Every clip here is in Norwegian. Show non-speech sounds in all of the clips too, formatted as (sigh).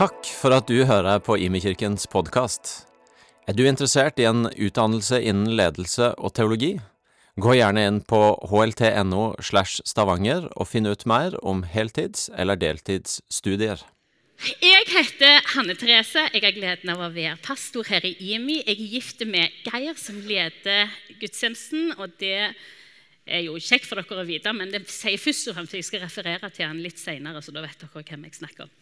Takk for at du hører på Imekirkens podkast. Er du interessert i en utdannelse innen ledelse og teologi? Gå gjerne inn på hlt.no slash stavanger og finn ut mer om heltids- eller deltidsstudier. Jeg heter Hanne Therese. Jeg har gleden av å være pastor her i IMI. Jeg er gift med Geir, som leder gudstjenesten. og det er jo kjekt for dere å vite, men det sier først og fremst jeg skal referere til han litt senere, så da vet dere hvem jeg snakker om.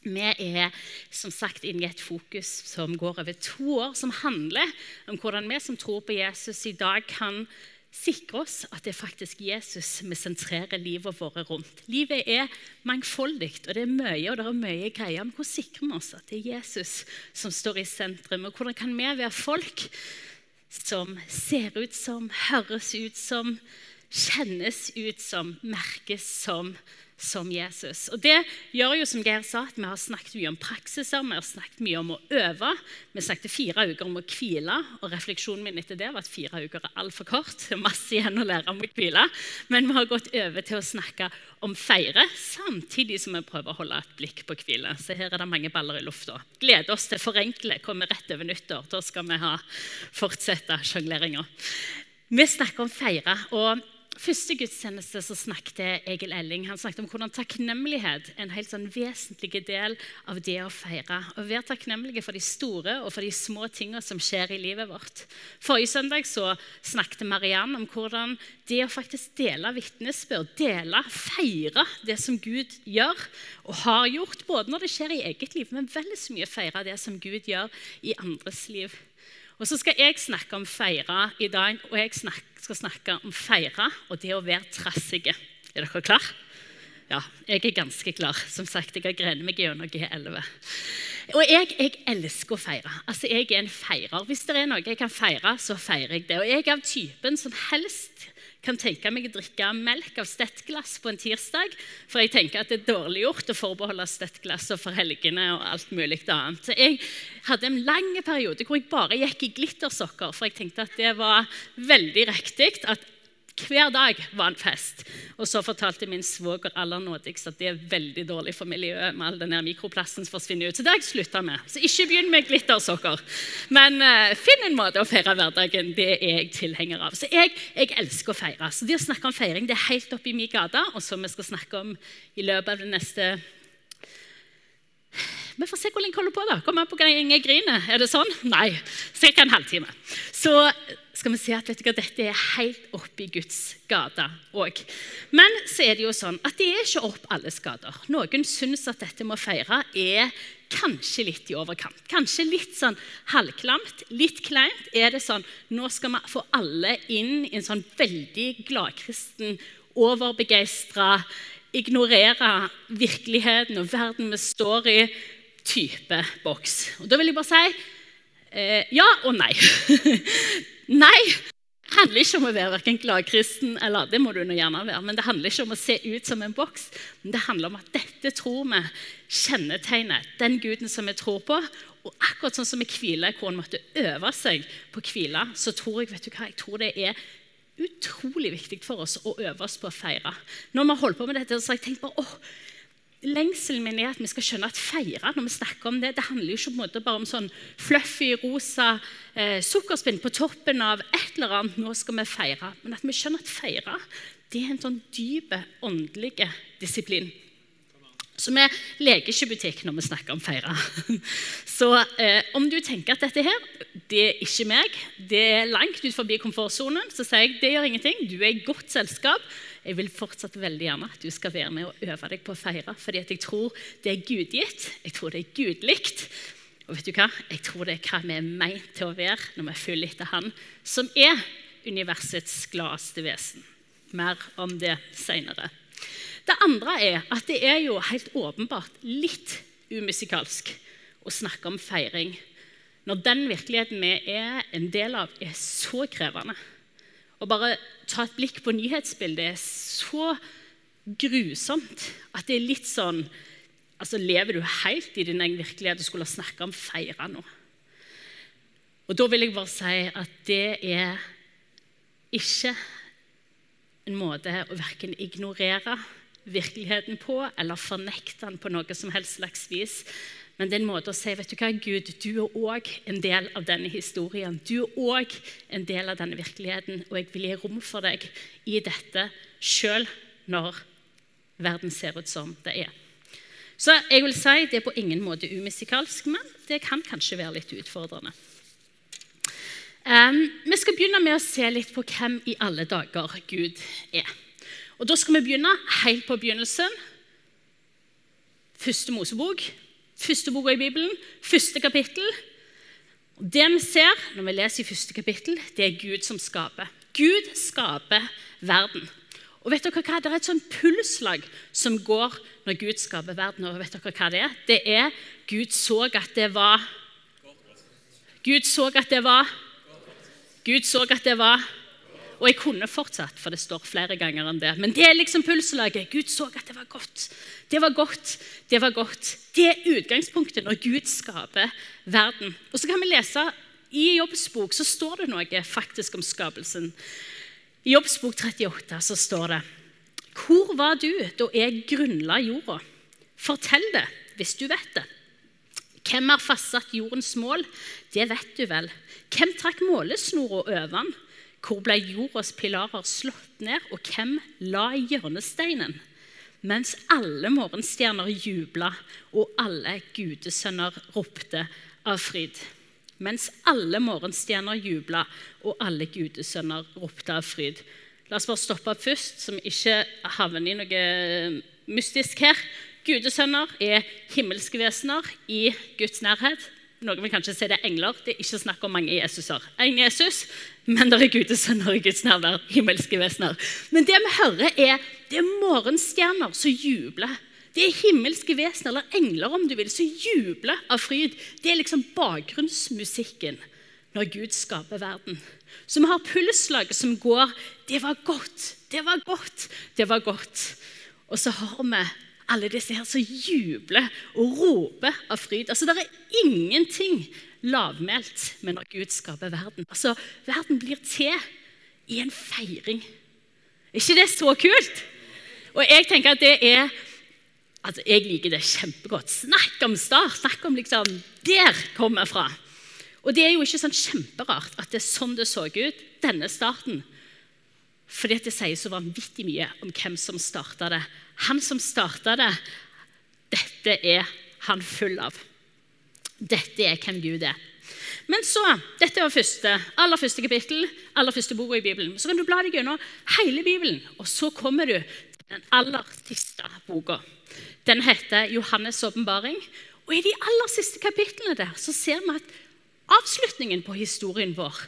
Vi er som sagt inne i et fokus som går over to år, som handler om hvordan vi som tror på Jesus i dag, kan sikre oss at det er faktisk Jesus vi sentrerer livet vårt rundt. Livet er mangfoldig, og det er mye og det er mye greier. Men hvordan sikrer vi oss at det er Jesus som står i sentrum? Og hvordan kan vi være folk som ser ut som, høres ut som, kjennes ut som, merkes som som Jesus. Og Det gjør jo som Geir sa, at vi har snakket mye om praksiser, vi har snakket mye om å øve. Vi snakket fire uker om å hvile, og refleksjonen min etter det var at fire uker er altfor kort. Masse igjen å lære om å hvile. Men vi har gått over til å snakke om feire, samtidig som vi prøver å holde et blikk på hvile. Så her er det mange baller i lufta. Gleder oss til forenkle, kommer rett over nyttår. Da skal vi ha fortsette sjongleringa. Vi snakker om feire. og første gudstjeneste så snakket Egil Elling han snakket om hvordan takknemlighet er en helt sånn vesentlig del av det å feire. Å være takknemlige for de store og for de små tingene som skjer i livet vårt. Forrige søndag så snakket Mariann om hvordan det å faktisk dele vitnesbyrd, dele, feire det som Gud gjør og har gjort, både når det skjer i eget liv, men veldig så mye feire det som Gud gjør i andres liv. Og så skal jeg snakke om feire i dag, og jeg skal snakke om feire og det å være trassige. Er dere klare? Ja, jeg er ganske klar. Som sagt, jeg har grenet meg gjennom G11. Og jeg, jeg, elsker å feire. Altså, Jeg er en feirer. Hvis det er noe jeg kan feire, så feirer jeg det. Og jeg er av typen som helst kan tenke meg å drikke melk av stettglass på en tirsdag. For jeg tenker at det er dårlig gjort å forbeholde stettglass for helgene og alt mulig annet. Jeg hadde en lang periode hvor jeg bare gikk i glittersokker, for jeg tenkte at det var veldig riktig at hver dag var en fest. Og så fortalte min svoger aller nådigst at det er veldig dårlig for miljøet med all den mikroplasten som forsvinner ut. Så det har jeg slutta med. Så ikke begynn med glittersokker. Men uh, finn en måte å feire hverdagen. Det er jeg tilhenger av. Så jeg, jeg, elsker å feire. Så det å snakke om feiring det er helt oppi min gate. Og som vi skal snakke om i løpet av det neste vi får se hvor lenge jeg holder på. da. Kommer an på hvor lenge jeg griner. Er det sånn? Nei. Ca. en halvtime. Så skal vi se at du, dette er helt oppi Guds gate òg. Men så er det jo sånn at det er ikke opp alles gater. Noen syns at dette med å feire er kanskje litt i overkant. Kanskje litt sånn halvklamt, litt kleint. Er det sånn nå skal vi få alle inn i en sånn veldig gladkristen, overbegeistra, ignorere virkeligheten og verden vi står i, type boks. Og Da vil jeg bare si eh, ja og nei. (laughs) nei. Handler ikke om å være verken gladkristen eller det må du gjerne være, men det handler ikke om å se ut som en boks. Men det handler om at dette tror vi kjennetegner den guden som vi tror på. Og akkurat sånn som i hvile, hvor en måtte øve seg på hvile, så tror jeg vet du hva, jeg tror det er utrolig viktig for oss å øve oss på å feire. Når vi har holdt på med dette, så har jeg tenkt bare, åh, Lengselen min er at vi skal skjønne at feire når vi snakker om det, det handler jo ikke bare om sånn fluffy, rosa eh, sukkerspinn på toppen av et eller annet. Nå skal vi feire. Men at vi skjønner at feire det er en sånn dyp åndelig disiplin. Så vi leker ikke butikk når vi snakker om feire. (laughs) Så eh, om du tenker at dette her, det er ikke meg, det er langt ut forbi komfortsonen, så sier jeg det gjør ingenting. Du er i godt selskap. Jeg vil fortsatt veldig gjerne at du skal være med og øve deg på å feire. fordi jeg tror det er gudgitt, jeg tror det er gudlikt. Og vet du hva? Jeg tror det er hva vi er meint til å være når vi følger etter Han som er universets gladeste vesen. Mer om det seinere. Det andre er at det er jo helt åpenbart litt umusikalsk å snakke om feiring når den virkeligheten vi er en del av, er så krevende. Å bare ta et blikk på nyhetsbildet er så grusomt at det er litt sånn altså Lever du helt i din egen virkelighet og skulle snakke om feire nå? Og Da vil jeg bare si at det er ikke en måte å verken ignorere virkeligheten på eller fornekte den på noe som helst slags vis. Men det er en måte å si vet du hva, Gud, du er òg en del av denne historien. Du er òg en del av denne virkeligheten, og jeg vil gi rom for deg i dette, sjøl når verden ser ut som det er. Så jeg vil si det er på ingen måte umusikalsk, men det kan kanskje være litt utfordrende. Um, vi skal begynne med å se litt på hvem i alle dager Gud er. Og Da skal vi begynne helt på begynnelsen. Første Mosebok, første boka i Bibelen, første kapittel. Det vi ser når vi leser i første kapittel, det er Gud som skaper. Gud skaper verden. Og vet dere hva? Det er et sånn pulslag som går når Gud skaper verden. Og vet dere hva det er? Det er Gud så at det var Gud så at det var Gud så at det var Og jeg kunne fortsatt, for det står flere ganger enn det. Men det er liksom pulslaget. Gud så at det var godt. Det var godt. Det var godt. Det er utgangspunktet når Gud skaper verden. Og så kan vi lese I Jobbs bok så står det noe faktisk om skapelsen. I Jobbs bok 38 så står det Hvor var du da jeg grunnla jorda? Fortell det hvis du vet det. Hvem har fastsatt jordens mål? Det vet du vel. Hvem trakk målesnora over den? Hvor ble jordas pilarer slått ned, og hvem la hjørnesteinen? Mens alle morgenstjerner jubla, og alle gudesønner ropte av fryd. Mens alle morgenstjerner jubla, og alle gudesønner ropte av fryd. La oss bare stoppe opp først, vi ikke havner i noe mystisk her. Gudesønner er himmelske vesener i Guds nærhet. Noen vil kanskje si det er engler. Det er ikke snakk om mange Jesuser. En Jesus, men det er gudesønner og Guds nærvær. Himmelske vesener. Men det vi hører, er det er morgenstjerner som jubler. Det er himmelske vesener, eller engler om du vil, som jubler av fryd. Det er liksom bakgrunnsmusikken når Gud skaper verden. Så vi har pulslaget som går 'Det var godt, det var godt, det var godt'. Og så har vi alle disse her som jubler og roper av fryd. Altså, Det er ingenting lavmælt med når Gud skaper verden. Altså, Verden blir til i en feiring. Er ikke det så kult? Og jeg tenker at det er altså Jeg liker det kjempegodt. Snakk om start! Snakk om liksom Der kommer jeg fra. Og det er jo ikke sånn kjemperart at det er sånn det så ut, denne starten. Fordi det sier så vanvittig mye om hvem som starta det. Han som starta det, dette er han full av. Dette er hvem Gud er. Men så, Dette var første, aller første kapittel, aller første boka i Bibelen. Så kan du bla deg gjennom hele Bibelen, og så kommer du til den aller siste boka. Den heter Johannes' åpenbaring. Og I de aller siste kapitlene der så ser vi at avslutningen på historien vår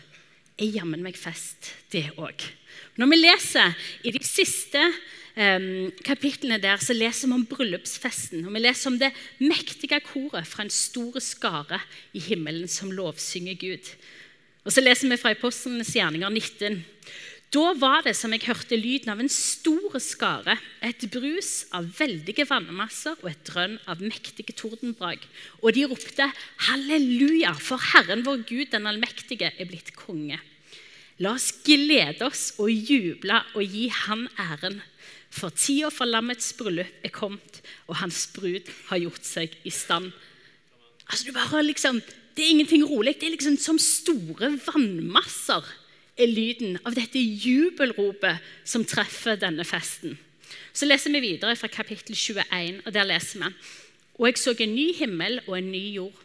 er jammen meg fest, det òg. Når vi leser i de siste um, kapitlene der, så leser vi om bryllupsfesten. Og vi leser om det mektige koret fra en stor skare i himmelen som lovsynger Gud. Og så leser vi fra Apostlenes gjerninger 19. Da var det som jeg hørte lyden av en stor skare, et brus av veldige vannmasser og et drønn av mektige tordenbrag. Og de ropte halleluja, for Herren vår Gud den allmektige er blitt konge. La oss glede oss og juble og gi Han æren. For tida for lammets bryllup er kommet, og hans brud har gjort seg i stand. Altså, bare liksom, Det er ingenting rolig. Det er liksom som store vannmasser er lyden av dette jubelropet som treffer denne festen. Så leser vi videre fra kapittel 21, og der leser vi Og jeg så en ny himmel og en ny jord.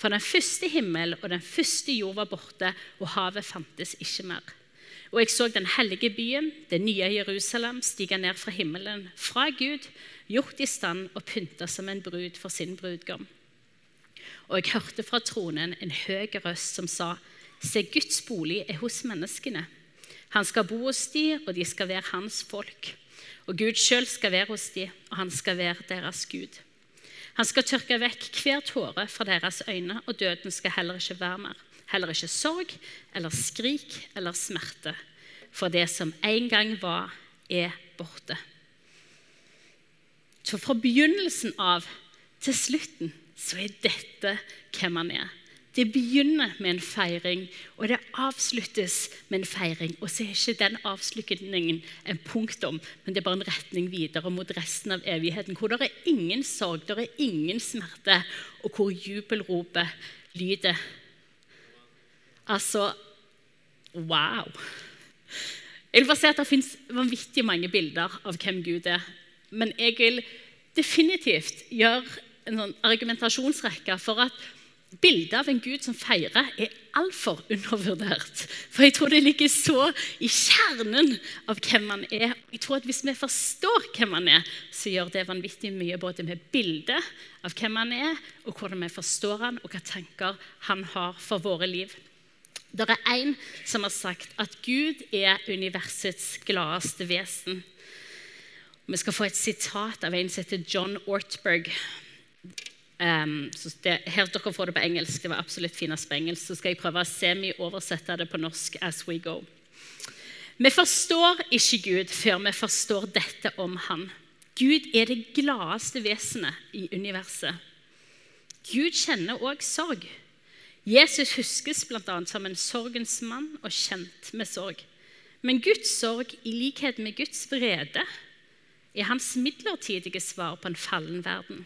For den første himmel og den første jord var borte, og havet fantes ikke mer. Og jeg så den hellige byen, det nye Jerusalem, stige ned fra himmelen, fra Gud, gjort i stand og pynta som en brud for sin brudgom. Og jeg hørte fra tronen en høy røst som sa:" Se, Guds bolig er hos menneskene. Han skal bo hos de, og de skal være hans folk. Og Gud sjøl skal være hos de, og han skal være deres Gud. Han skal tørke vekk hver tåre fra deres øyne, og døden skal heller ikke være mer. Heller ikke sorg eller skrik eller smerte. For det som en gang var, er borte. Så fra begynnelsen av til slutten så er dette hvem han er. Det begynner med en feiring, og det avsluttes med en feiring. Og så er ikke den avslutningen en punktum, men det er bare en retning videre mot resten av evigheten. Hvor det er ingen sorg, det er ingen smerte, og hvor jubelropet lyder. Altså Wow! Jeg vil bare si at Det finnes vanvittig mange bilder av hvem Gud er. Men jeg vil definitivt gjøre en sånn argumentasjonsrekke for at bildet av en Gud som feirer, er altfor undervurdert. For jeg tror det ligger så i kjernen av hvem han er. Jeg tror at Hvis vi forstår hvem han er, så gjør det vanvittig mye både med bildet av hvem han er, og hvordan vi forstår han, og hva tanker han har for våre liv. Det er en som har sagt at Gud er universets gladeste vesen. Vi skal få et sitat av en som heter John Ortberg. Um, det, her dere får det på engelsk. Det var absolutt finest på engelsk. Så skal jeg prøve å semi-oversette det på norsk as we go. Vi forstår ikke Gud før vi forstår dette om Han. Gud er det gladeste vesenet i universet. Gud kjenner òg sorg. Jesus huskes bl.a. som en sorgens mann og kjent med sorg. Men Guds sorg, i likhet med Guds vrede, er hans midlertidige svar på en fallen verden.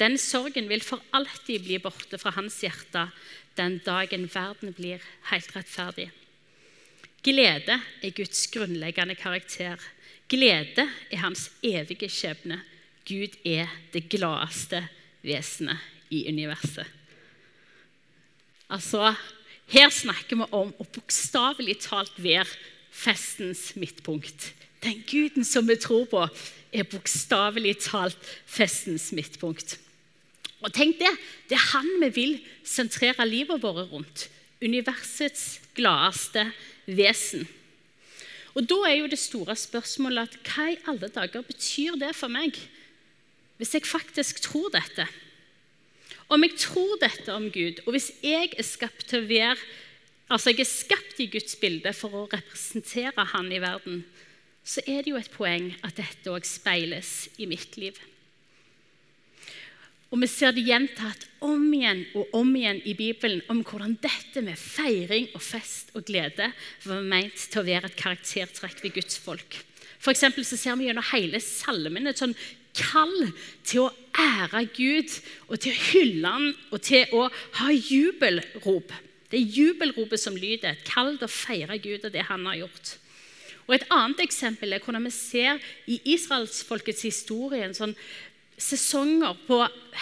Den sorgen vil for alltid bli borte fra hans hjerte den dagen verden blir helt rettferdig. Glede er Guds grunnleggende karakter. Glede er hans evige skjebne. Gud er det gladeste vesenet i universet. Altså, Her snakker vi om å bokstavelig talt være festens midtpunkt. Den guden som vi tror på, er bokstavelig talt festens midtpunkt. Og tenk Det det er han vi vil sentrere livet vårt rundt. Universets gladeste vesen. Og Da er jo det store spørsmålet at hva i alle dager betyr det for meg? Hvis jeg faktisk tror dette. Om jeg tror dette om Gud, og hvis jeg er skapt til å være Altså, jeg er skapt i Guds bilde for å representere Han i verden, så er det jo et poeng at dette òg speiles i mitt liv. Og Vi ser det gjentatt om igjen og om igjen i Bibelen om hvordan dette med feiring og fest og glede var ment til å være et karaktertrekk ved Guds folk. For så ser vi gjennom hele salmen et sånn kall til å ære Gud og til å hylle Han og til å ha jubelrop. Det er jubelropet som lyder, et kall til å feire Gud og det Han har gjort. Og Et annet eksempel er hvordan vi ser i israelsfolkets historie en sånn sesonger, på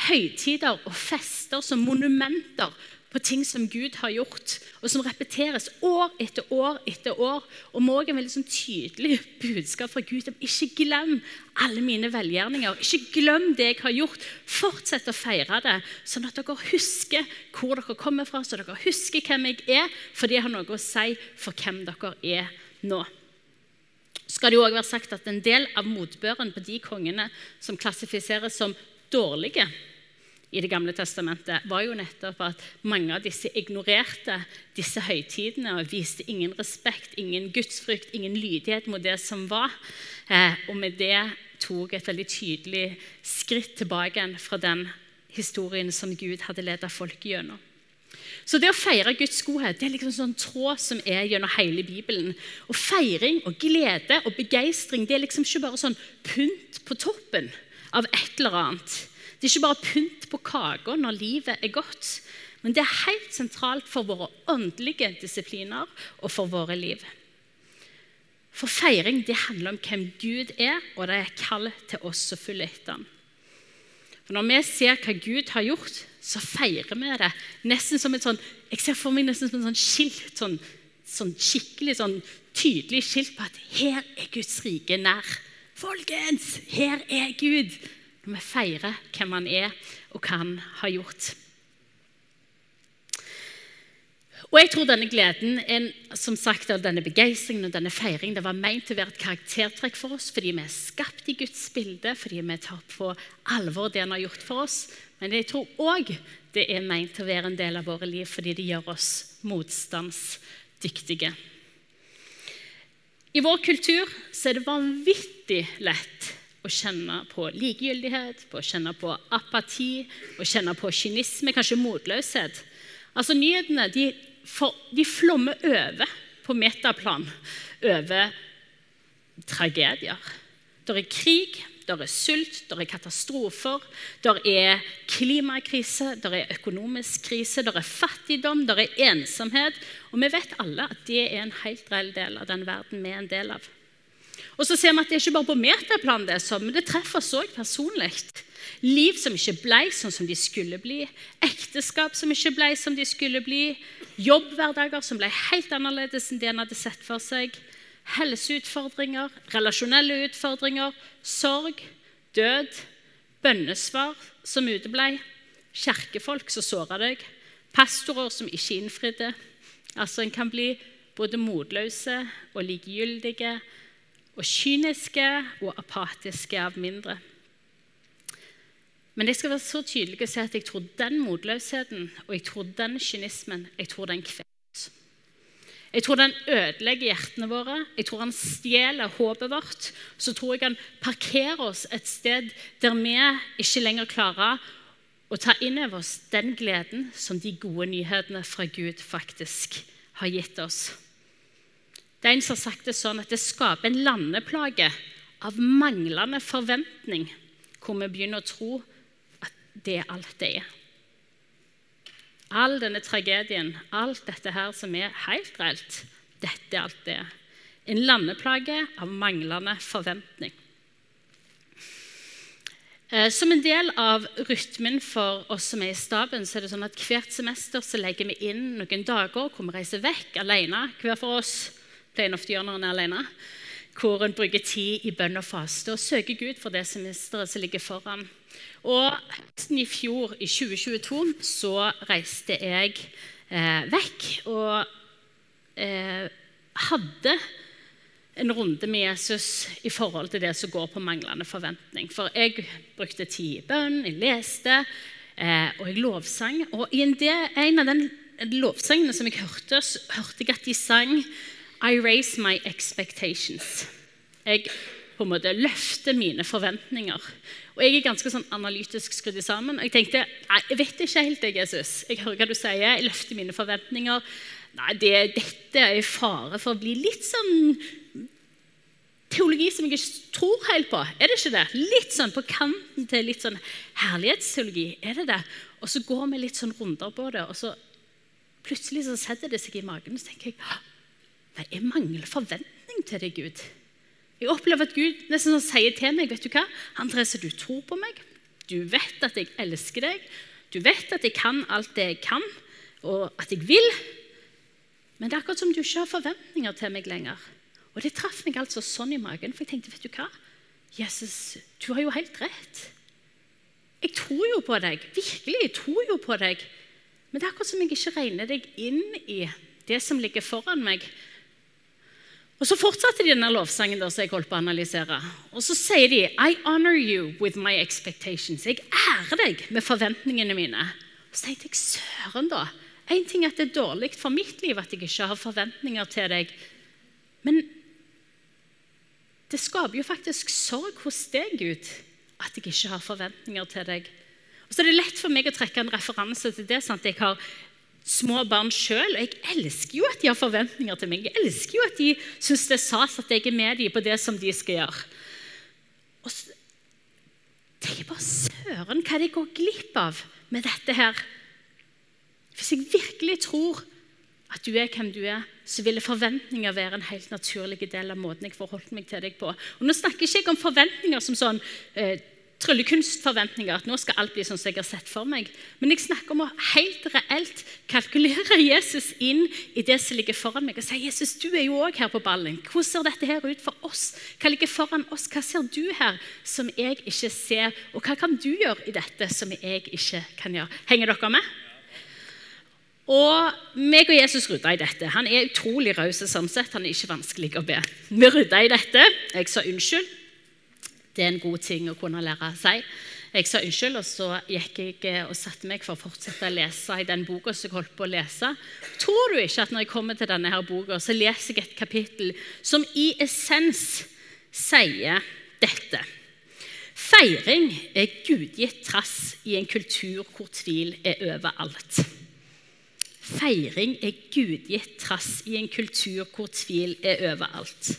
høytider og fester som monumenter på ting som Gud har gjort, og som repeteres år etter år etter år. Og må en veldig sånn tydelig budskap fra Gud om ikke glem alle mine velgjerninger. Ikke glem det jeg har gjort. Fortsett å feire det, sånn at dere husker hvor dere kommer fra, så dere husker hvem jeg er, for det har noe å si for hvem dere er nå skal det jo også være sagt at En del av motbøren på de kongene som klassifiseres som dårlige i Det gamle testamentet, var jo nettopp at mange av disse ignorerte disse høytidene og viste ingen respekt, ingen gudsfrykt, ingen lydighet mot det som var. Eh, og med det tok et veldig tydelig skritt tilbake fra den historien som Gud hadde ledet folk gjennom. Så det å feire Guds godhet det er liksom sånn tråd som er gjennom hele Bibelen. Og Feiring og glede og begeistring det er liksom ikke bare sånn pynt på toppen av et eller annet. Det er ikke bare pynt på kaka når livet er godt. Men det er helt sentralt for våre åndelige disipliner og for våre liv. For feiring det handler om hvem Gud er, og det er kall til oss å følge etter ham. For Når vi ser hva Gud har gjort, så feirer vi det nesten som et sånn Jeg ser for meg nesten som et sånn skilt, sånn, sånn skikkelig sånn tydelig skilt på at her er Guds rike nær. Folkens, her er Gud! Når vi feirer hvem han er, og hva han har gjort. Og jeg tror denne gleden, en, som sagt, denne begeistringen og denne feiringen det var ment til å være et karaktertrekk for oss fordi vi er skapt i Guds bilde, fordi vi tar på alvor det han har gjort for oss. Men jeg tror òg det er meint til å være en del av våre liv fordi det gjør oss motstandsdyktige. I vår kultur er det vanvittig lett å kjenne på likegyldighet, på å kjenne på apati, å kjenne på kynisme, kanskje motløshet. Altså Nyhetene de, de flommer over på metaplan over tragedier. Det er krig, det er sult, det er katastrofer, det er klimakrise, det er økonomisk krise, det er fattigdom, det er ensomhet. Og vi vet alle at det er en helt reell del av den verden vi er en del av. Og så ser vi at Det er ikke bare på metaplan, det er sånn, men det treffer oss òg personlig. Liv som ikke ble sånn som de skulle bli. Ekteskap som ikke ble som de skulle bli. Jobbhverdager som ble helt annerledes enn det en hadde sett for seg helseutfordringer, relasjonelle utfordringer, sorg, død, bønnesvar som uteblei, kirkefolk som såra deg, pastorer som ikke innfridde. Altså, En kan bli både motløse og likegyldige og kyniske og apatiske av mindre. Men jeg skal være så tydelig og si at jeg tror den motløsheten og jeg tror den kynismen jeg tror den kveler jeg tror den ødelegger hjertene våre. Jeg tror han stjeler håpet vårt. Så tror jeg han parkerer oss et sted der vi ikke lenger klarer å ta inn over oss den gleden som de gode nyhetene fra Gud faktisk har gitt oss. Det er en som har sagt det sånn at det skaper en landeplage av manglende forventning, hvor vi begynner å tro at det er alt det er. All denne tragedien, alt dette her som er helt reelt, dette er alt det. En landeplage av manglende forventning. Eh, som en del av rytmen for oss som er i staben, så er det sånn at hvert semester så legger vi inn noen dager hvor vi reiser vekk alene. Hver for oss pleier ofte å gjøre når en er alene. Hvor en bruker tid i bønn og faste og søker Gud for det semesteret som ligger foran. Og høsten i fjor, i 2022, så reiste jeg eh, vekk og eh, hadde en runde med Jesus i forhold til det som går på manglende forventning. For jeg brukte tid i bønn, jeg leste, eh, og jeg lovsang. Og i en, del, en av de lovsangene som jeg hørte, så hørte jeg at de sang I raise my expectations. Jeg på en måte løfter mine forventninger. Og Jeg er ganske sånn analytisk skrudd sammen. og Jeg tenkte nei, jeg vet ikke helt, det, Jesus. Jeg hører hva du sier. Jeg løfter mine forventninger. Nei, det, Dette er i fare for å bli litt sånn teologi som jeg ikke tror helt på. Er det ikke det? Litt sånn på kanten til litt sånn herlighetsteologi. Er det det? Og så går vi litt sånn runder på det, og så plutselig så setter det seg i magen. Og så tenker jeg nei, jeg mangler forventning til deg, Gud. Jeg opplever at Gud nesten sånn sier til meg vet du hva? Andrese, du tror på meg. Du vet at jeg elsker deg. Du vet at jeg kan alt det jeg kan, og at jeg vil. Men det er akkurat som du ikke har forventninger til meg lenger. Og det traff meg altså sånn i magen, for jeg tenkte, vet du hva? Jesus, du har jo helt rett. Jeg tror jo på deg. Virkelig, jeg tror jo på deg. Men det er akkurat som jeg ikke regner deg inn i det som ligger foran meg. Og Så fortsatte de denne lovsangen da, som jeg holdt på å analysere. Og så sier de I honor you with my expectations. Jeg ærer deg med forventningene mine. Og Så tenkte jeg søren, da. Én ting er at det er dårlig for mitt liv at jeg ikke har forventninger til deg. Men det skaper jo faktisk sorg hos deg, Gud, at jeg ikke har forventninger til deg. Og så er det lett for meg å trekke en referanse til det. Sant? Jeg har små barn sjøl. Og jeg elsker jo at de har forventninger til meg. Jeg elsker jo at de syns det er sas at jeg er med dem på det som de skal gjøre. Og så tenker jeg bare Søren, hva de går glipp av med dette her? Hvis jeg virkelig tror at du er hvem du er, så ville forventninger være en helt naturlig del av måten jeg forholdt meg til deg på. Og Nå snakker jeg ikke om forventninger som sånn eh, tryllekunstforventninger. At nå skal alt bli sånn som jeg har sett for meg. Men jeg snakker om å helt reelt kalkulere Jesus inn i det som ligger foran meg. Og si Jesus, du er jo òg her på ballen. Hvordan ser dette her ut for oss? Hva ligger foran oss? Hva ser du her som jeg ikke ser? Og hva kan du gjøre i dette som jeg ikke kan gjøre? Henger dere med? Og meg og Jesus rydda i dette. Han er utrolig raus sånn sett. Han er ikke vanskelig å be. Vi rydda i dette. Jeg sa unnskyld. Det er en god ting å kunne lære seg. Jeg sa unnskyld, og så gikk jeg eh, og satte meg for å fortsette å lese i den boka som jeg holdt på å lese. Tror du ikke at når jeg kommer til denne her boka, så leser jeg et kapittel som i essens sier dette? Feiring er gudgitt trass i en kultur hvor tvil er overalt. feiring er gudgitt trass i en kultur hvor tvil er overalt.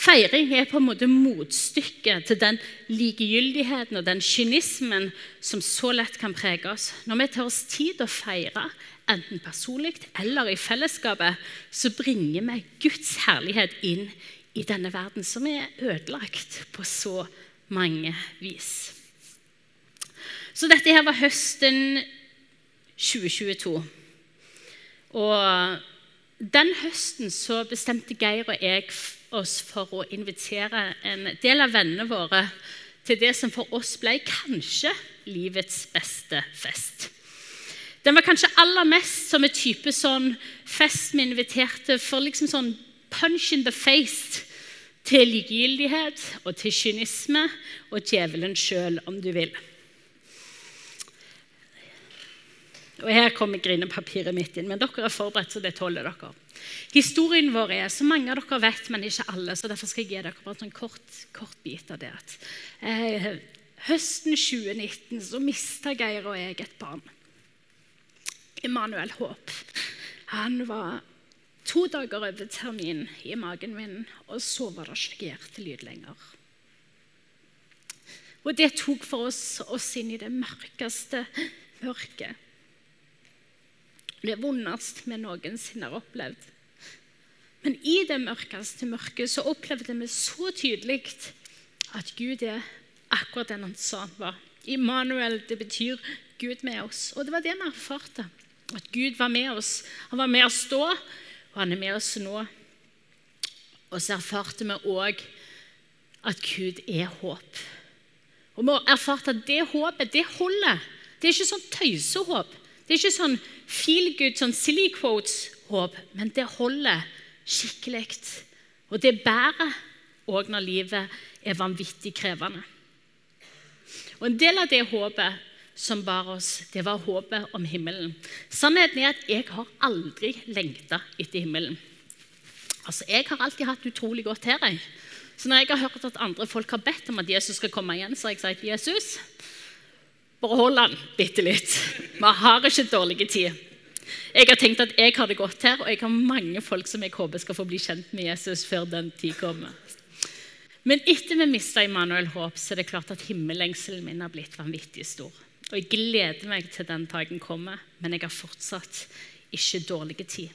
Feiring er på en måte motstykket til den likegyldigheten og den kynismen som så lett kan prege oss. Når vi tar oss tid til å feire, enten personlig eller i fellesskapet, så bringer vi Guds herlighet inn i denne verden, som er ødelagt på så mange vis. Så dette her var høsten 2022. Og den høsten så bestemte Geir og jeg oss for å invitere en del av vennene våre til det som for oss ble kanskje livets beste fest. Den var kanskje aller mest som en type sånn fest vi inviterte for liksom sånn punch in the face til likegyldighet og til kynisme og djevelen sjøl, om du vil. Og Her kommer grinepapiret mitt inn, men dere er forberedt, så det tåler dere. Historien vår er, som mange av dere vet, men ikke alle, så derfor skal jeg gi dere bare en sånn kort, kort bit av det. Eh, høsten 2019 så mista Geir og jeg et barn. Emanuel Håp. Han var to dager over termin i magen min, og så var det ikke hjertelyd lenger. Og det tok for oss oss inn i det mørkeste mørket. Det vondest vi noensinne har opplevd. Men i det mørkeste mørket så opplevde vi så tydelig at Gud er akkurat den han sa han var. Immanuel, det betyr Gud med oss. Og det var det vi erfarte. At Gud var med oss. Han var med oss da, og han er med oss nå. Og så erfarte vi òg at Gud er håp. Og vi erfarte at det håpet, det holder. Det er ikke sånn tøysehåp. Det er ikke sånn feel good, sånn silly quotes-håp, men det holder skikkelig. Og det bærer òg når livet er vanvittig krevende. Og En del av det håpet som bar oss, det var håpet om himmelen. Sannheten er at jeg har aldri lengta etter himmelen. Altså, Jeg har alltid hatt utrolig godt her. Jeg. Så når jeg har hørt at andre folk har bedt om at Jesus skal komme igjen, så har jeg sagt Jesus, bare hold den, bitte litt. Vi har ikke dårlig tid. Jeg har tenkt at jeg har det godt her, og jeg har mange folk som jeg håper skal få bli kjent med Jesus før den tid kommer. Men etter vi mista Immanuel Håp, så er det klart at himmellengselen min har blitt vanvittig stor. Og jeg gleder meg til den dagen kommer, men jeg har fortsatt ikke dårlig tid.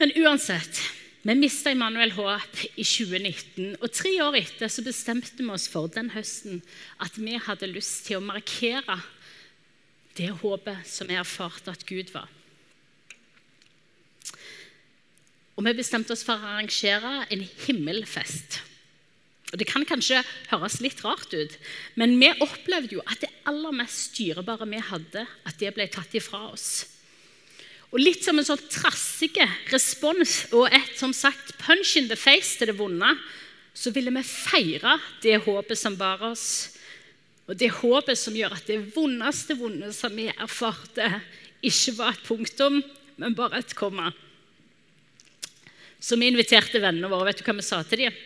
Men uansett vi mista Immanuel Håp i 2019, og tre år etter så bestemte vi oss for den høsten at vi hadde lyst til å markere det håpet som vi erfarte at Gud var. Og Vi bestemte oss for å arrangere en himmelfest. Og Det kan kanskje høres litt rart ut, men vi opplevde jo at det aller mest styrebare vi hadde, at det ble tatt ifra oss. Og litt som en sånn trassig respons og et som sagt punch in the face til det vonde, så ville vi feire det håpet som bar oss. Og det håpet som gjør at det vondeste vonde som vi erfarte, ikke var et punktum, men bare et komma. Så vi inviterte vennene våre. Vet du hva vi sa til dem?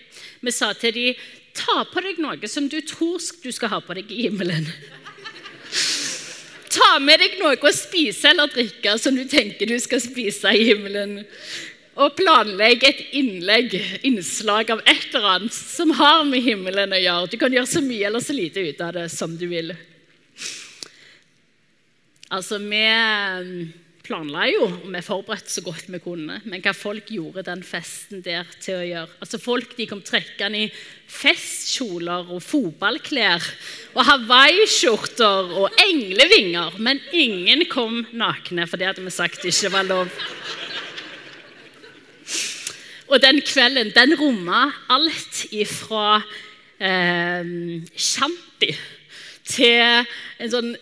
Vi sa til dem ta på deg noe som du tror du skal ha på deg i himmelen. Ta med deg noe å spise eller drikke som du tenker du skal spise i himmelen. Og planlegg et innlegg, innslag av et eller annet som har med himmelen å gjøre. Du kan gjøre så mye eller så lite ut av det som du vil. Altså, vi planla jo, og vi forberedte så godt vi kunne. Men hva folk gjorde den festen der til å gjøre Altså Folk de kom trekkende i festkjoler og fotballklær og hawaiiskjorter og englevinger. Men ingen kom nakne, for det hadde vi sagt ikke var lov. Og den kvelden den romma alt ifra eh, shanty til en sånn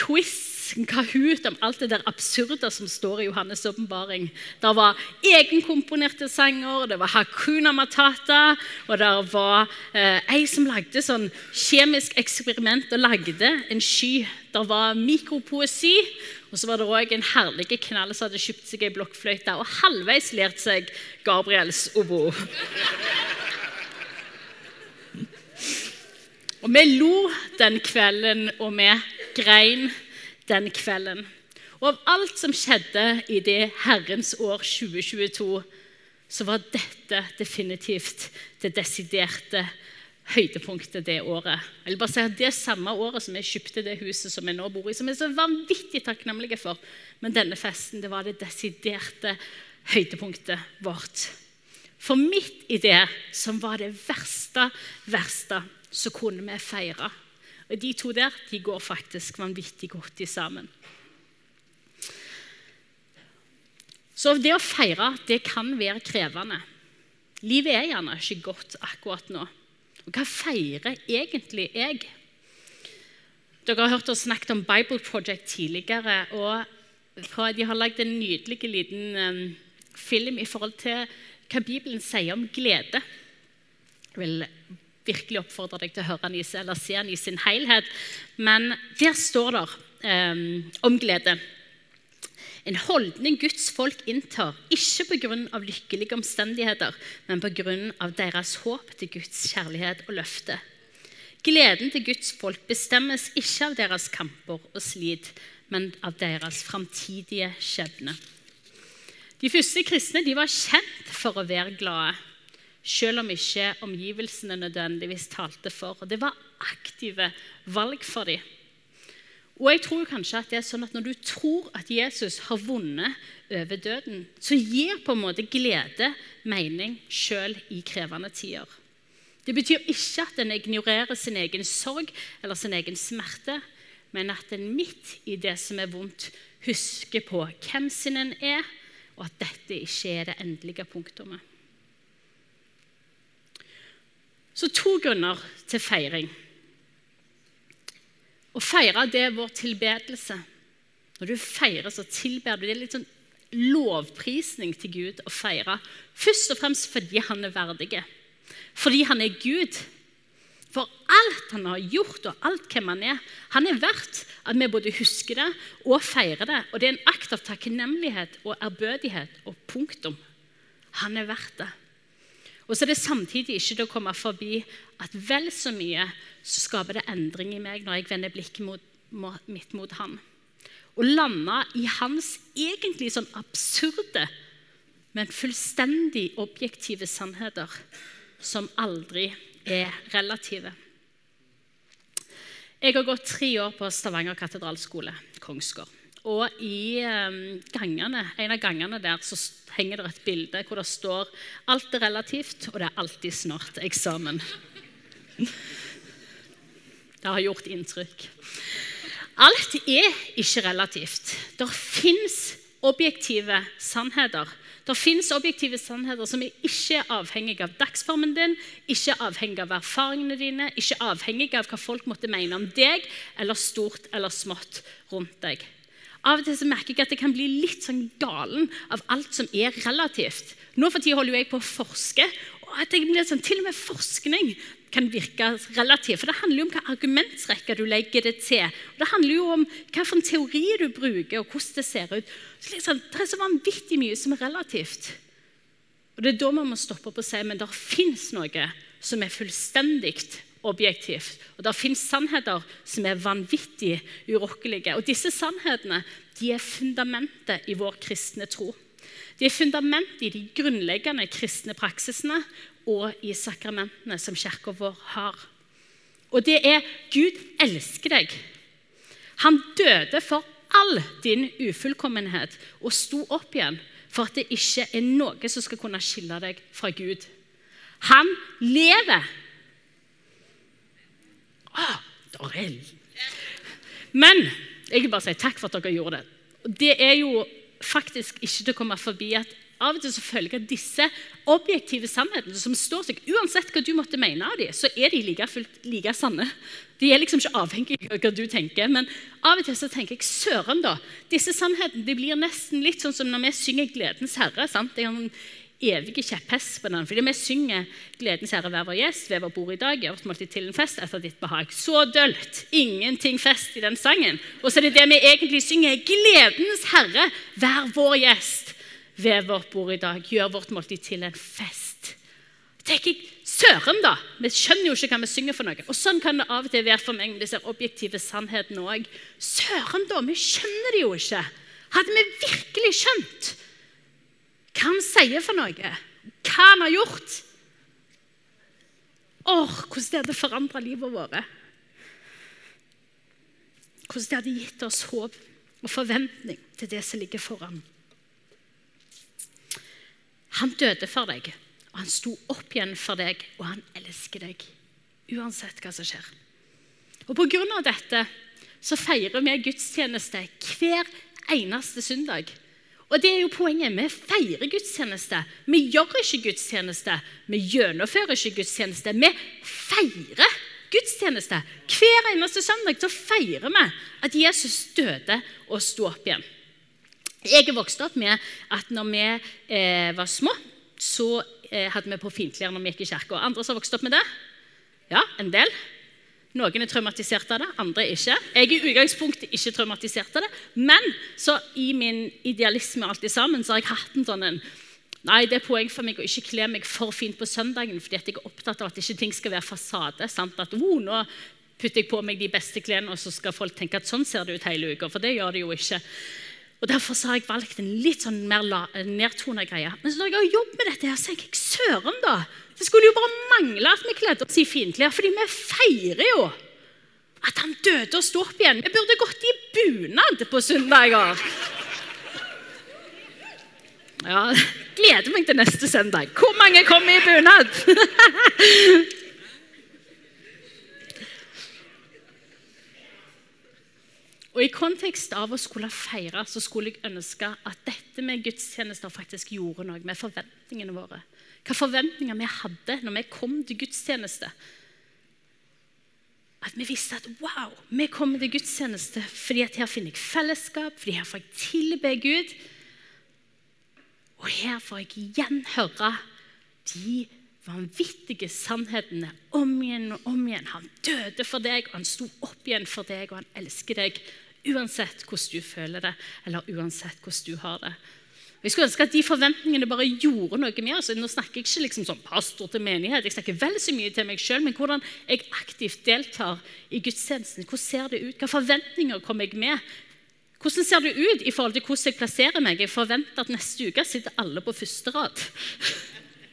quiz en kahoot om alt det der absurde som står i Johannes' åpenbaring. Det var egenkomponerte sanger, det var Hakuna Matata, og det var eh, ei som lagde sånn kjemisk eksperiment og lagde en sky. Det var mikropoesi, og så var det òg en herlig knall som hadde kjøpt seg ei blokkfløyte og halvveis lært seg Gabriels obo. Og Vi lo den kvelden, og vi grein den kvelden. Og av alt som skjedde i det Herrens år 2022, så var dette definitivt det desiderte høydepunktet det året. Jeg vil bare si at Det samme året som jeg kjøpte det huset som jeg nå bor i, som jeg er så vanvittig takknemlig for, men denne festen det var det desiderte høydepunktet vårt. For midt i det som var det verste, verste, så kunne vi feire. Og De to der de går faktisk vanvittig godt i sammen. Så det å feire det kan være krevende. Livet er gjerne ikke godt akkurat nå. Og hva feirer egentlig jeg? Dere har hørt oss snakke om Bible Project tidligere. og De har lagd en nydelig liten um, film i forhold til hva Bibelen sier om glede. Jeg vil virkelig oppfordre deg til å høre den i, eller se den i sin helhet. Men der står det um, om glede. En holdning Guds folk inntar, ikke pga. lykkelige omstendigheter, men pga. deres håp til Guds kjærlighet og løfte. Gleden til Guds folk bestemmes ikke av deres kamper og slit, men av deres framtidige skjebne. De første kristne de var kjent for å være glade, selv om ikke omgivelsene nødvendigvis talte for. Og det var aktive valg for dem. Og jeg tror kanskje at det er sånn at Når du tror at Jesus har vunnet over døden, så gir på en måte glede mening selv i krevende tider. Det betyr ikke at en ignorerer sin egen sorg eller sin egen smerte, men at en midt i det som er vondt, husker på hvem sin en er, og at dette ikke er det endelige punktummet. Så to grunner til feiring. Å feire det er vår tilbedelse. Når du feirer, så tilber du. Det er litt sånn lovprisning til Gud å feire. Først og fremst fordi han er verdig. Fordi han er Gud. For alt han har gjort, og alt hvem han er, han er verdt at vi både husker det og feirer det. Og det er en akt av takknemlighet og ærbødighet og punktum. Han er verdt det. Og så er det samtidig ikke til å komme forbi at vel så mye så skaper det endring i meg når jeg vender blikket mot, mitt mot han. Å lande i hans egentlig sånn absurde, men fullstendig objektive sannheter som aldri er relative. Jeg har gått tre år på Stavanger katedralskole, Kongsgård. Og i ehm, gangene, en av gangene der så henger det et bilde hvor det står 'Alt er relativt, og det er alltid snart eksamen'. Det har gjort inntrykk. Alt er ikke relativt. Det fins objektive sannheter. Det fins objektive sannheter som er ikke avhengige av dagsformen din, ikke avhengig av erfaringene dine, ikke avhengig av hva folk måtte mene om deg, eller stort eller smått rundt deg. Av og til så merker jeg at jeg kan bli litt sånn galen av alt som er relativt. Nå for tida holder jeg på å forske. og at jeg blir sånn, Til og med forskning kan virke relativt. For det handler jo om hva argumentrekke du legger det til. Det handler jo om hvilken teori du bruker, og hvordan det ser ut. Så liksom, det er så vanvittig mye som er relativt. Og Det er da man må stoppe opp og si men det fins noe som er fullstendig objektivt. Og Det fins sannheter som er vanvittig urokkelige. Og Disse sannhetene de er fundamentet i vår kristne tro. De er fundamentet i de grunnleggende kristne praksisene og i sakramentene som kirka vår har. Og det er Gud elsker deg. Han døde for all din ufullkommenhet og sto opp igjen for at det ikke er noe som skal kunne skille deg fra Gud. Han lever Ah, Men jeg vil bare si takk for at dere gjorde det. Det er jo faktisk ikke til å komme forbi at av og til så følger disse objektive sannhetene som står seg, uansett hva du måtte mene av dem, så er de like, fullt, like sanne. De er liksom ikke avhengig av hva du tenker. Men av og til så tenker jeg søren, da. Disse sannhetene de blir nesten litt sånn som når vi synger 'Gledens Herre'. sant? Det er en evige kjepphest på den. Fordi vi synger 'Gledens Herre, vær vår gjest, ved vår bord i dag', gjør vårt måltid til en fest etter ditt behag. Så dølt! Ingenting fest i den sangen. Og så er det det vi egentlig synger. 'Gledens Herre, vær vår gjest, ved vårt bord i dag', gjør vårt måltid til en fest. tenker jeg, Søren, da! Vi skjønner jo ikke hva vi synger for noe. Og Sånn kan det av og til være for meg med disse objektive sannhetene òg. Søren, da! Vi skjønner det jo ikke. Hadde vi virkelig skjønt hva han sier for noe, hva han har gjort Åh, hvordan det hadde forandra livet vårt. Hvordan det hadde gitt oss håp og forventning til det som ligger foran. Han døde for deg, og han sto opp igjen for deg, og han elsker deg. Uansett hva som skjer. Og På grunn av dette så feirer vi gudstjeneste hver eneste søndag. Og det er jo poenget. Vi feirer gudstjeneste. Vi gjør ikke gudstjeneste. Vi gjennomfører ikke gudstjeneste. Vi feirer gudstjeneste. Hver eneste søndag så feirer vi at Jesus døde og sto opp igjen. Jeg er vokst opp med at når vi eh, var små, så eh, hadde vi på fintklær når vi gikk i kirka. Andre som har vokst opp med det? Ja, en del. Noen er traumatisert av det, andre ikke. Jeg er i utgangspunktet ikke traumatisert av det, men så i min idealisme alt sammen, så har jeg hatt en sånn en Nei, det er poeng for meg å ikke kle meg for fint på søndagen, fordi at jeg er opptatt av at ikke ting skal være fasade. sant? At oh, nå putter jeg på meg de beste klærne, og så skal folk tenke at sånn ser det ut hele uka. For det gjør det jo ikke. Og Derfor har jeg valgt en litt sånn mer nedtona greie. Men når jeg har jobbet med dette, her, så tenker jeg søren, da. Det skulle jo bare mangle at vi kledde oss i finklær, fordi vi feirer jo at han døde og sto opp igjen. Vi burde gått i bunad på søndager. Ja, gleder meg til neste søndag. Hvor mange kommer i bunad? (laughs) Og I kontekst av å skulle feire så skulle jeg ønske at dette med gudstjenester faktisk gjorde noe med forventningene våre. Hva forventninger vi hadde når vi kom til gudstjeneste. At vi visste at wow, vi kommer til gudstjeneste fordi at her finner jeg fellesskap, fordi her får jeg tilbe Gud. Og her får jeg igjen høre de vanvittige sannhetene om igjen og om igjen. Han døde for deg, og han sto opp igjen for deg, og han elsker deg uansett hvordan du føler det, eller uansett hvordan du har det. Jeg skulle ønske at de forventningene bare gjorde noe med oss. Nå snakker jeg ikke liksom som pastor til menighet, jeg snakker vel så mye til meg sjøl, men hvordan jeg aktivt deltar i gudstjenesten. Hvordan ser det ut? Hvilke forventninger kommer jeg med? Hvordan ser det ut i forhold til hvordan jeg plasserer meg? Jeg forventer at neste uke sitter alle på første rad. (laughs)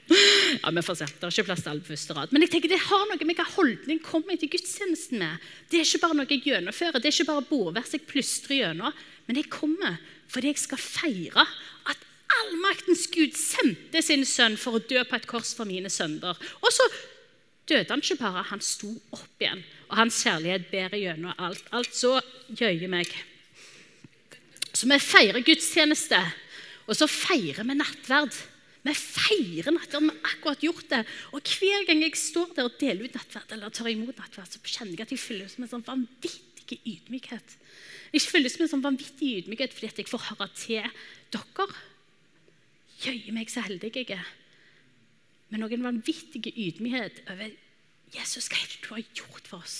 Ja, vi får. Det er ikke plass til alle på første rad. Men jeg tenker det har noe med hvilken holdning kommer jeg til gudstjenesten med. Det er ikke bare noe jeg gjennomfører, det er ikke bare bordvers jeg plystrer gjennom. Men jeg kommer fordi jeg skal feire at allmaktens Gud sendte sin sønn for å dø på et kors for mine sønder. Og så døde han ikke bare, han sto opp igjen. Og hans kjærlighet bærer gjennom alt. Alt så jøyer meg. Så vi feirer gudstjeneste, og så feirer vi nattverd. Vi feirer nattverd. Vi har akkurat gjort det. Og hver gang jeg står der og deler ut nattverd, eller tar imot nattverd, så kjenner jeg at jeg fyller ut som en sånn vanvittig ydmykhet. Jeg fylles med en sånn vanvittig ydmykhet fordi at jeg får høre til dere. Jøye meg, så heldig jeg er. Med noen vanvittig ydmykhet over Jesus, hva er det du har gjort for oss?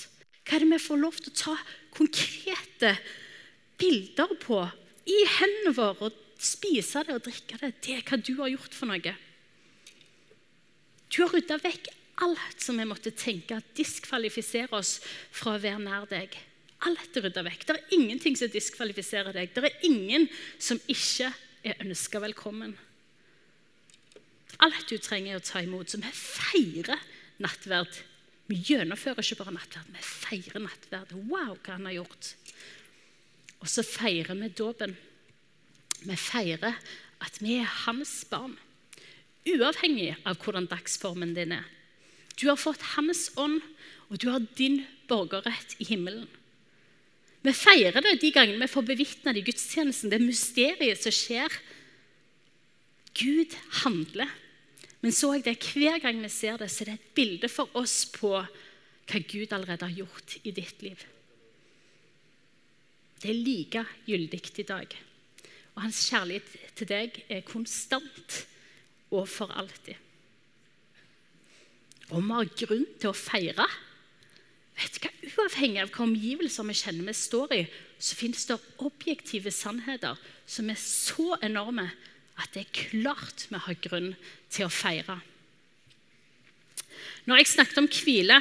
Hva er det vi får lov til å ta konkrete bilder på i hendene våre? og spise det og drikke det, det er hva du har gjort for noe. Du har rydda vekk alt som vi måtte tenke diskvalifiserer oss fra å være nær deg. Alt er rydda vekk. Det er ingenting som diskvalifiserer deg. Det er ingen som ikke er ønska velkommen. Alt du trenger å ta imot. Så vi feirer nattverd. Vi gjennomfører ikke bare nattverd, vi feirer nattverd. Wow, hva han har gjort. Og så feirer vi dåpen. Vi feirer at vi er hans barn, uavhengig av hvordan dagsformen din er. Du har fått hans ånd, og du har din borgerrett i himmelen. Vi feirer det de gangene vi får bevitne det i gudstjenesten, det mysteriet som skjer. Gud handler. Men så er det hver gang vi ser det, så er det et bilde for oss på hva Gud allerede har gjort i ditt liv. Det er like gyldig i dag. Og hans kjærlighet til deg er konstant og for alltid. Og vi har grunn til å feire. Vet du hva? Uavhengig av hvilke omgivelser vi kjenner vi står i, så finnes det objektive sannheter som er så enorme at det er klart vi har grunn til å feire. Når jeg snakket om hvile,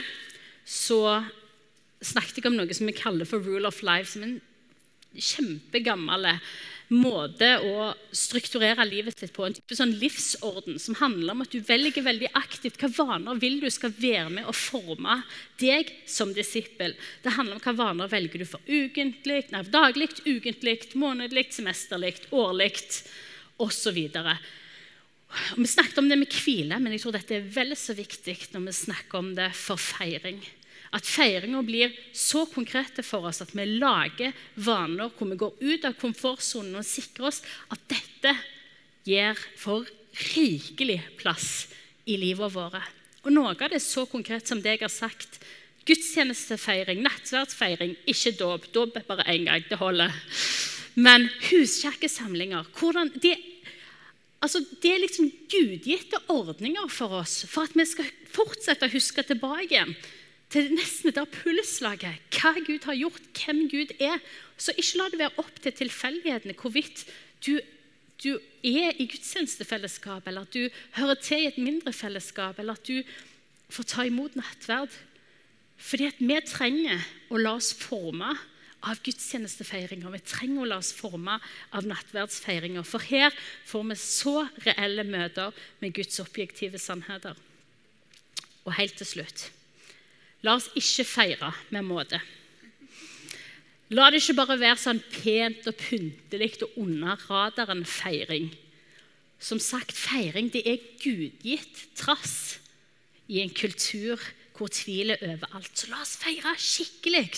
så snakket jeg om noe som vi kaller for rule of life. som en kjempegammel måte å strukturere livet sitt på. En type sånn livsorden som handler om at du velger veldig aktivt hva vaner vil du skal være med å forme deg som disippel. Det handler om hva vaner velger du for ukentlig, nei, daglig, ukentlig, månedlig, semesterlig, årlig osv. Vi snakket om det med hvile, men jeg tror dette er vel så viktig når vi snakker om det for feiring. At feiringa blir så konkrete for oss at vi lager vaner hvor vi går ut av komfortsonen og sikrer oss at dette gir for rikelig plass i livet vårt. Og Noe av det er så konkret som det jeg har sagt. Gudstjenestefeiring, nattverdsfeiring, ikke dåp. Dåp er bare én gang. Det holder. Men huskirkesamlinger hvordan de, altså Det er liksom gudgitte ordninger for oss for at vi skal fortsette å huske tilbake til nesten der pulslaget. Hva Gud har gjort, hvem Gud er. Så ikke la det være opp til tilfeldighetene hvorvidt du, du er i gudstjenestefellesskap, eller at du hører til i et mindre fellesskap, eller at du får ta imot nattverd. Fordi at vi trenger å la oss forme av gudstjenestefeiringa. Vi trenger å la oss forme av nattverdsfeiringa. For her får vi så reelle møter med Guds objektive sannheter. Og helt til slutt La oss ikke feire med måte. La det ikke bare være sånn pent og pyntelig og under radaren-feiring. Som sagt, feiring det er gudgitt trass i en kultur hvor tvil er overalt. Så la oss feire skikkelig.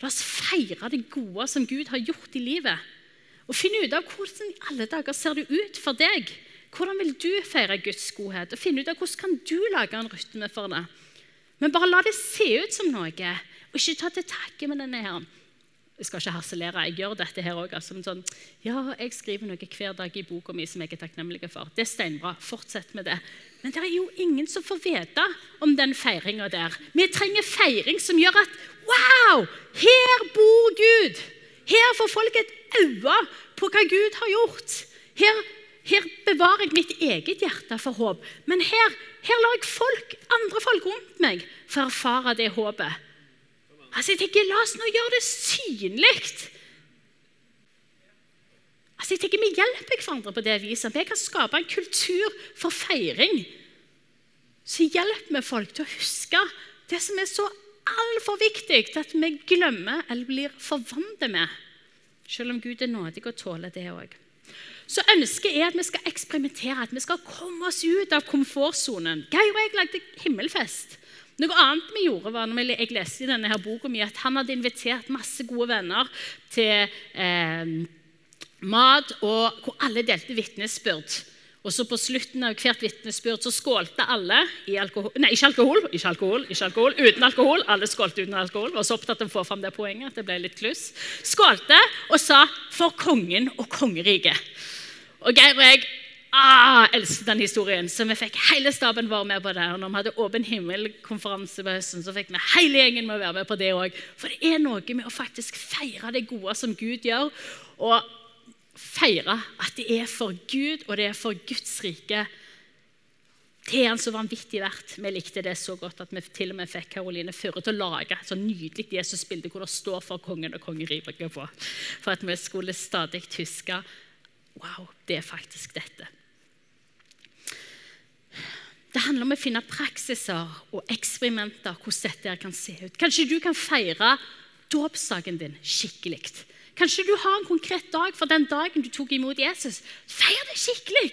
La oss feire det gode som Gud har gjort i livet. Og finne ut av hvordan i alle dager ser det ut for deg. Hvordan vil du feire Guds godhet? Og finne ut av Hvordan kan du lage en rytme for det? Men bare la det se ut som noe, og ikke ta til takke med denne her. Jeg skal ikke harselere, jeg gjør dette her òg. Altså, sånn, ja, jeg skriver noe hver dag i boka mi som jeg er takknemlig for. Det er steinbra. Fortsett med det. Men det er jo ingen som får vite om den feiringa der. Vi trenger feiring som gjør at Wow! Her bor Gud! Her får folk et øye på hva Gud har gjort. Her, her bevarer jeg mitt eget hjerte for håp. Men her her lar jeg folk, andre folk rundt meg få erfare det håpet. Altså, jeg tenker, La oss nå gjøre det synlig. Altså, jeg tenker, Vi hjelper hverandre på det viset. Vi kan skape en kultur for feiring. Så hjelper vi folk til å huske det som er så altfor viktig at vi glemmer eller blir forvandlet med. Selv om Gud er nådig og tåler det òg. Så ønsket er at vi skal eksperimentere, at vi skal komme oss ut av komfortsonen. Geir og jeg lagde himmelfest. Noe annet vi gjorde var når jeg leste i denne her boka mi, at han hadde invitert masse gode venner til eh, mat, og hvor alle delte vitnesbyrd. Og så På slutten av hvert vitnesbyrd så skålte alle i alkohol Nei, ikke alkohol, ikke alkohol, ikke alkohol, uten alkohol. Alle skålte uten alkohol. Var så opptatt av å få fram det poenget at det ble litt kluss. Skålte og sa 'for kongen og kongeriket'. Og Geir og jeg ah, elsket den historien, så vi fikk hele staben vår med på det. Og når vi hadde Åpen himmel-konferanse på høsten, så fikk vi hele gjengen med å være med på det òg. For det er noe med å faktisk feire det gode som Gud gjør, og feire at det er for Gud, og det er for Guds rike. Det er han så vanvittig verdt. Vi likte det så godt at vi til og med fikk Karoline Furre til å lage et så nydelig Jesusbilde hvor det står for kongen og kongeriket på. For at vi skulle stadig huske Wow, det er faktisk dette. Det handler om å finne praksiser og eksperimenter hvordan dette kan se ut. Kanskje du kan feire dåpsdagen din skikkelig. Kanskje du har en konkret dag for den dagen du tok imot Jesus. Feir det skikkelig!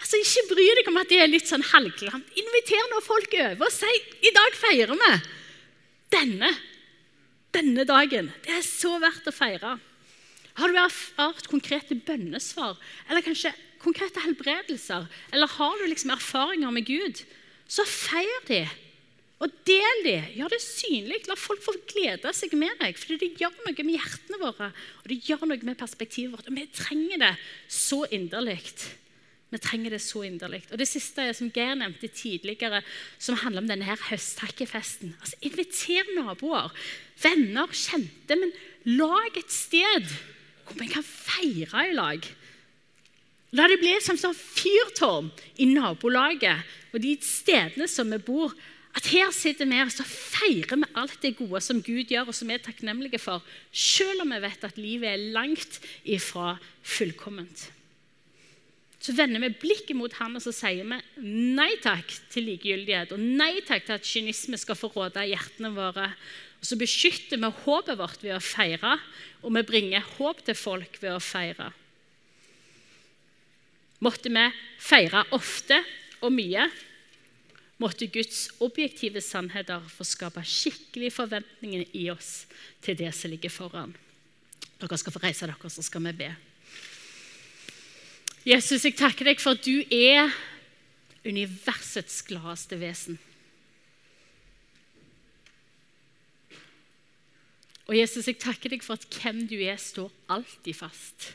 Altså, ikke bry deg om at det er litt sånn halvglamt. Inviter nå folk over og si i dag feirer vi denne, denne dagen. Det er så verdt å feire. Har du erfart konkrete bønnesvar eller kanskje konkrete helbredelser? Eller har du liksom erfaringer med Gud? Så feir de. Og del de. Gjør det synlig. La folk få glede seg med deg. For det gjør noe med hjertene våre og det gjør noe med perspektivet vårt. Og vi trenger det så inderlig. Vi trenger det så inderlig. Og Det siste er som Geir nevnte tidligere, som handler om denne her høsttakkefesten. Altså, inviter naboer, venner, kjente, men lag et sted hvor vi kan feire i lag. La det bli som sånn fyrtårn i nabolaget og de stedene som vi bor, At her sitter vi og så feirer vi alt det gode som Gud gjør, og som vi er takknemlige for, selv om vi vet at livet er langt ifra fullkomment. Så vender vi blikket mot han og så sier vi nei takk til likegyldighet og nei takk til at kynisme skal få råde hjertene våre. Og Så beskytter vi håpet vårt ved å feire, og vi bringer håp til folk ved å feire. Måtte vi feire ofte og mye, måtte Guds objektive sannheter få skape skikkelige forventninger i oss til det som ligger foran. Dere skal få reise dere, så skal vi be. Jesus, jeg takker deg for at du er universets gladeste vesen. Og Jesus, jeg takker deg for at hvem du er, står alltid fast.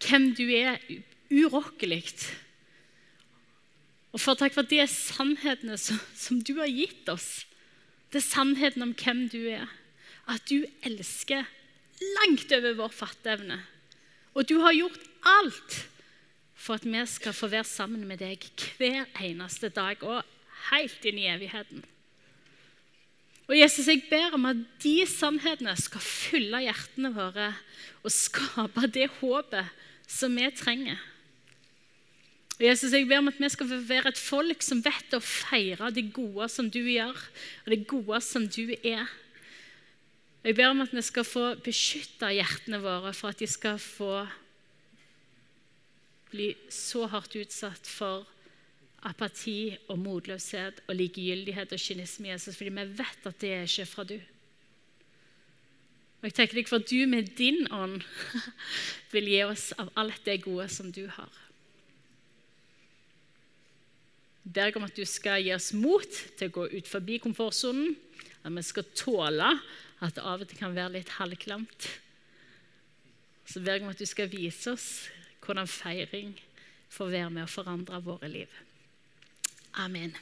Hvem du er, urokkelig. Og for takk for at det er sannhetene som, som, du har gitt oss. Det er sannheten om hvem du er. At du elsker langt over vår fatteevne. Og du har gjort alt for at vi skal få være sammen med deg hver eneste dag og helt inn i evigheten. Og Jesus, Jeg ber om at de sannhetene skal fylle hjertene våre og skape det håpet som vi trenger. Og Jesus, Jeg ber om at vi skal være et folk som vet å feire det gode som du gjør, og det gode som du er. Og Jeg ber om at vi skal få beskytte hjertene våre for at de skal få bli så hardt utsatt for apati og motløshet og likegyldighet og kynisme, Jesus, fordi vi vet at det er ikke fra du. Og Jeg tenker deg for at du med din ånd (laughs) vil gi oss av alt det gode som du har ber om at du skal gi oss mot til å gå ut forbi komfortsonen. At vi skal tåle at det av og til kan være litt halvklamt. Så ber jeg om at du skal vise oss hvordan feiring får være med å forandre våre liv. Amen.